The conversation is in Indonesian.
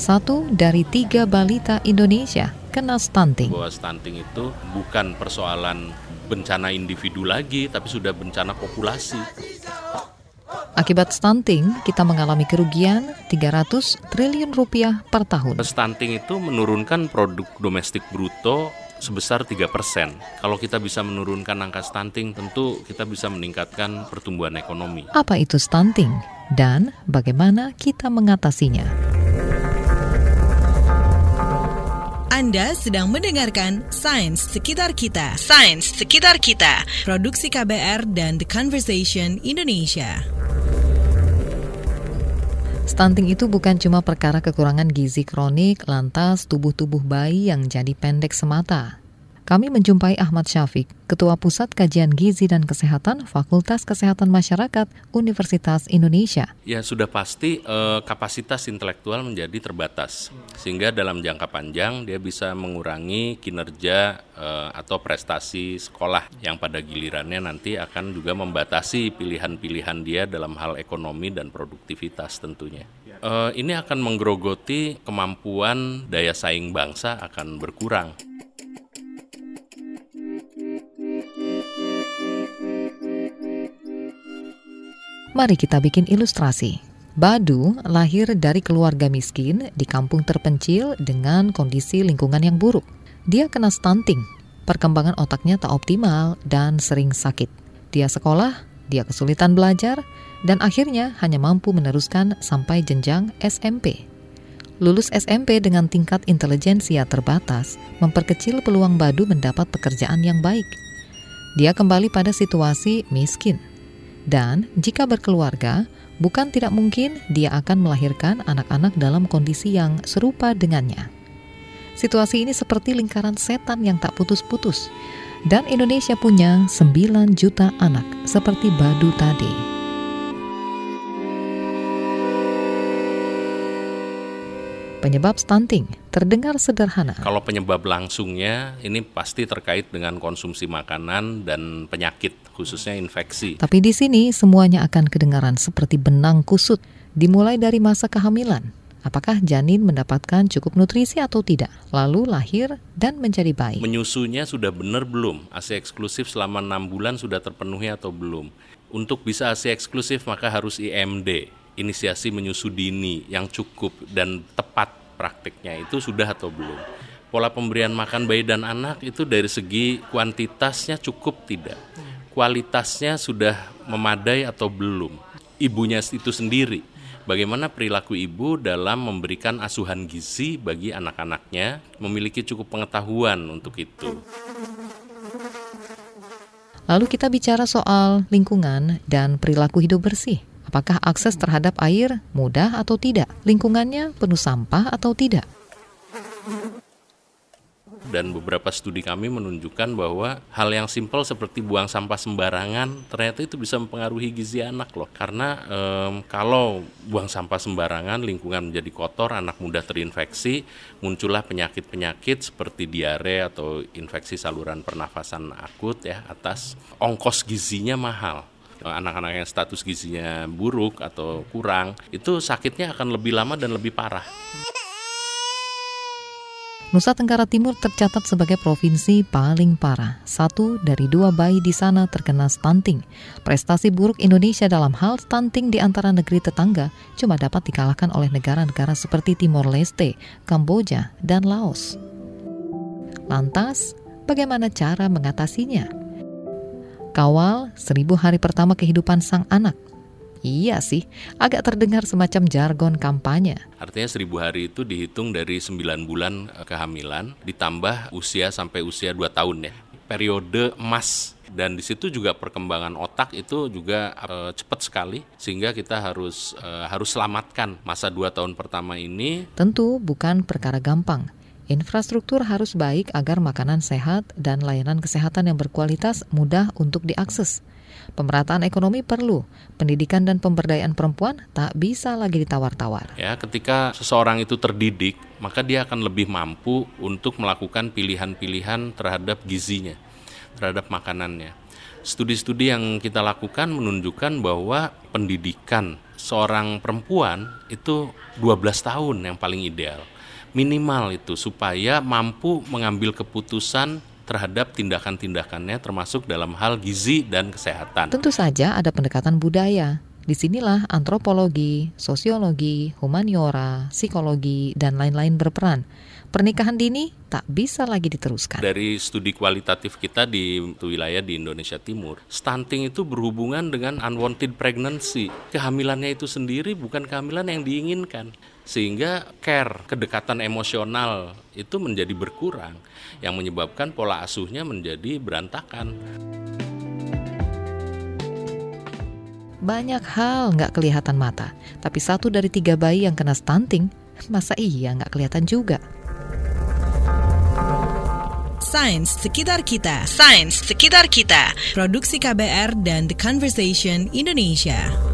satu dari tiga balita Indonesia kena stunting. Bahwa stunting itu bukan persoalan bencana individu lagi, tapi sudah bencana populasi. Akibat stunting, kita mengalami kerugian 300 triliun rupiah per tahun. Stunting itu menurunkan produk domestik bruto sebesar 3 persen. Kalau kita bisa menurunkan angka stunting, tentu kita bisa meningkatkan pertumbuhan ekonomi. Apa itu stunting? Dan bagaimana kita mengatasinya? Anda sedang mendengarkan Sains Sekitar Kita. Sains Sekitar Kita. Produksi KBR dan The Conversation Indonesia. Stunting itu bukan cuma perkara kekurangan gizi kronik, lantas tubuh-tubuh bayi yang jadi pendek semata. Kami menjumpai Ahmad Syafiq, Ketua Pusat Kajian Gizi dan Kesehatan Fakultas Kesehatan Masyarakat Universitas Indonesia. Ya sudah pasti eh, kapasitas intelektual menjadi terbatas, sehingga dalam jangka panjang dia bisa mengurangi kinerja eh, atau prestasi sekolah yang pada gilirannya nanti akan juga membatasi pilihan-pilihan dia dalam hal ekonomi dan produktivitas tentunya. Eh, ini akan menggerogoti kemampuan daya saing bangsa akan berkurang. Mari kita bikin ilustrasi. Badu lahir dari keluarga miskin di kampung terpencil dengan kondisi lingkungan yang buruk. Dia kena stunting, perkembangan otaknya tak optimal dan sering sakit. Dia sekolah, dia kesulitan belajar, dan akhirnya hanya mampu meneruskan sampai jenjang SMP. Lulus SMP dengan tingkat intelijensia terbatas memperkecil peluang Badu mendapat pekerjaan yang baik. Dia kembali pada situasi miskin dan jika berkeluarga, bukan tidak mungkin dia akan melahirkan anak-anak dalam kondisi yang serupa dengannya. Situasi ini seperti lingkaran setan yang tak putus-putus. Dan Indonesia punya 9 juta anak seperti Badu tadi. Penyebab stunting terdengar sederhana. Kalau penyebab langsungnya ini pasti terkait dengan konsumsi makanan dan penyakit, khususnya infeksi. Tapi di sini semuanya akan kedengaran seperti benang kusut, dimulai dari masa kehamilan. Apakah janin mendapatkan cukup nutrisi atau tidak? Lalu lahir dan menjadi bayi. Menyusunya sudah benar belum? ASI eksklusif selama 6 bulan sudah terpenuhi atau belum? Untuk bisa ASI eksklusif maka harus IMD, inisiasi menyusu dini yang cukup dan tepat praktiknya itu sudah atau belum. Pola pemberian makan bayi dan anak itu dari segi kuantitasnya cukup tidak. Kualitasnya sudah memadai atau belum. Ibunya itu sendiri. Bagaimana perilaku ibu dalam memberikan asuhan gizi bagi anak-anaknya memiliki cukup pengetahuan untuk itu. Lalu kita bicara soal lingkungan dan perilaku hidup bersih. Apakah akses terhadap air mudah atau tidak? Lingkungannya penuh sampah atau tidak? dan beberapa studi kami menunjukkan bahwa hal yang simpel seperti buang sampah sembarangan ternyata itu bisa mempengaruhi gizi anak loh karena um, kalau buang sampah sembarangan lingkungan menjadi kotor anak mudah terinfeksi muncullah penyakit-penyakit seperti diare atau infeksi saluran pernafasan akut ya atas ongkos gizinya mahal anak-anak yang status gizinya buruk atau kurang itu sakitnya akan lebih lama dan lebih parah. Nusa Tenggara Timur tercatat sebagai provinsi paling parah. Satu dari dua bayi di sana terkena stunting. Prestasi buruk Indonesia dalam hal stunting di antara negeri tetangga cuma dapat dikalahkan oleh negara-negara seperti Timor Leste, Kamboja, dan Laos. Lantas, bagaimana cara mengatasinya? Kawal seribu hari pertama kehidupan sang anak. Iya sih, agak terdengar semacam jargon kampanye. Artinya seribu hari itu dihitung dari 9 bulan eh, kehamilan ditambah usia sampai usia 2 tahun ya. Periode emas dan di situ juga perkembangan otak itu juga e, cepat sekali sehingga kita harus e, harus selamatkan masa dua tahun pertama ini. Tentu bukan perkara gampang. Infrastruktur harus baik agar makanan sehat dan layanan kesehatan yang berkualitas mudah untuk diakses. Pemerataan ekonomi perlu, pendidikan dan pemberdayaan perempuan tak bisa lagi ditawar-tawar. Ya, ketika seseorang itu terdidik, maka dia akan lebih mampu untuk melakukan pilihan-pilihan terhadap gizinya, terhadap makanannya. Studi-studi yang kita lakukan menunjukkan bahwa pendidikan seorang perempuan itu 12 tahun yang paling ideal. Minimal itu supaya mampu mengambil keputusan terhadap tindakan-tindakannya termasuk dalam hal gizi dan kesehatan. Tentu saja ada pendekatan budaya. Di sinilah antropologi, sosiologi, humaniora, psikologi, dan lain-lain berperan pernikahan dini tak bisa lagi diteruskan. Dari studi kualitatif kita di wilayah di Indonesia Timur, stunting itu berhubungan dengan unwanted pregnancy. Kehamilannya itu sendiri bukan kehamilan yang diinginkan. Sehingga care, kedekatan emosional itu menjadi berkurang yang menyebabkan pola asuhnya menjadi berantakan. Banyak hal nggak kelihatan mata, tapi satu dari tiga bayi yang kena stunting, masa iya nggak kelihatan juga? Sains Sekitar Kita. Sains Sekitar Kita. Produksi KBR dan The Conversation Indonesia.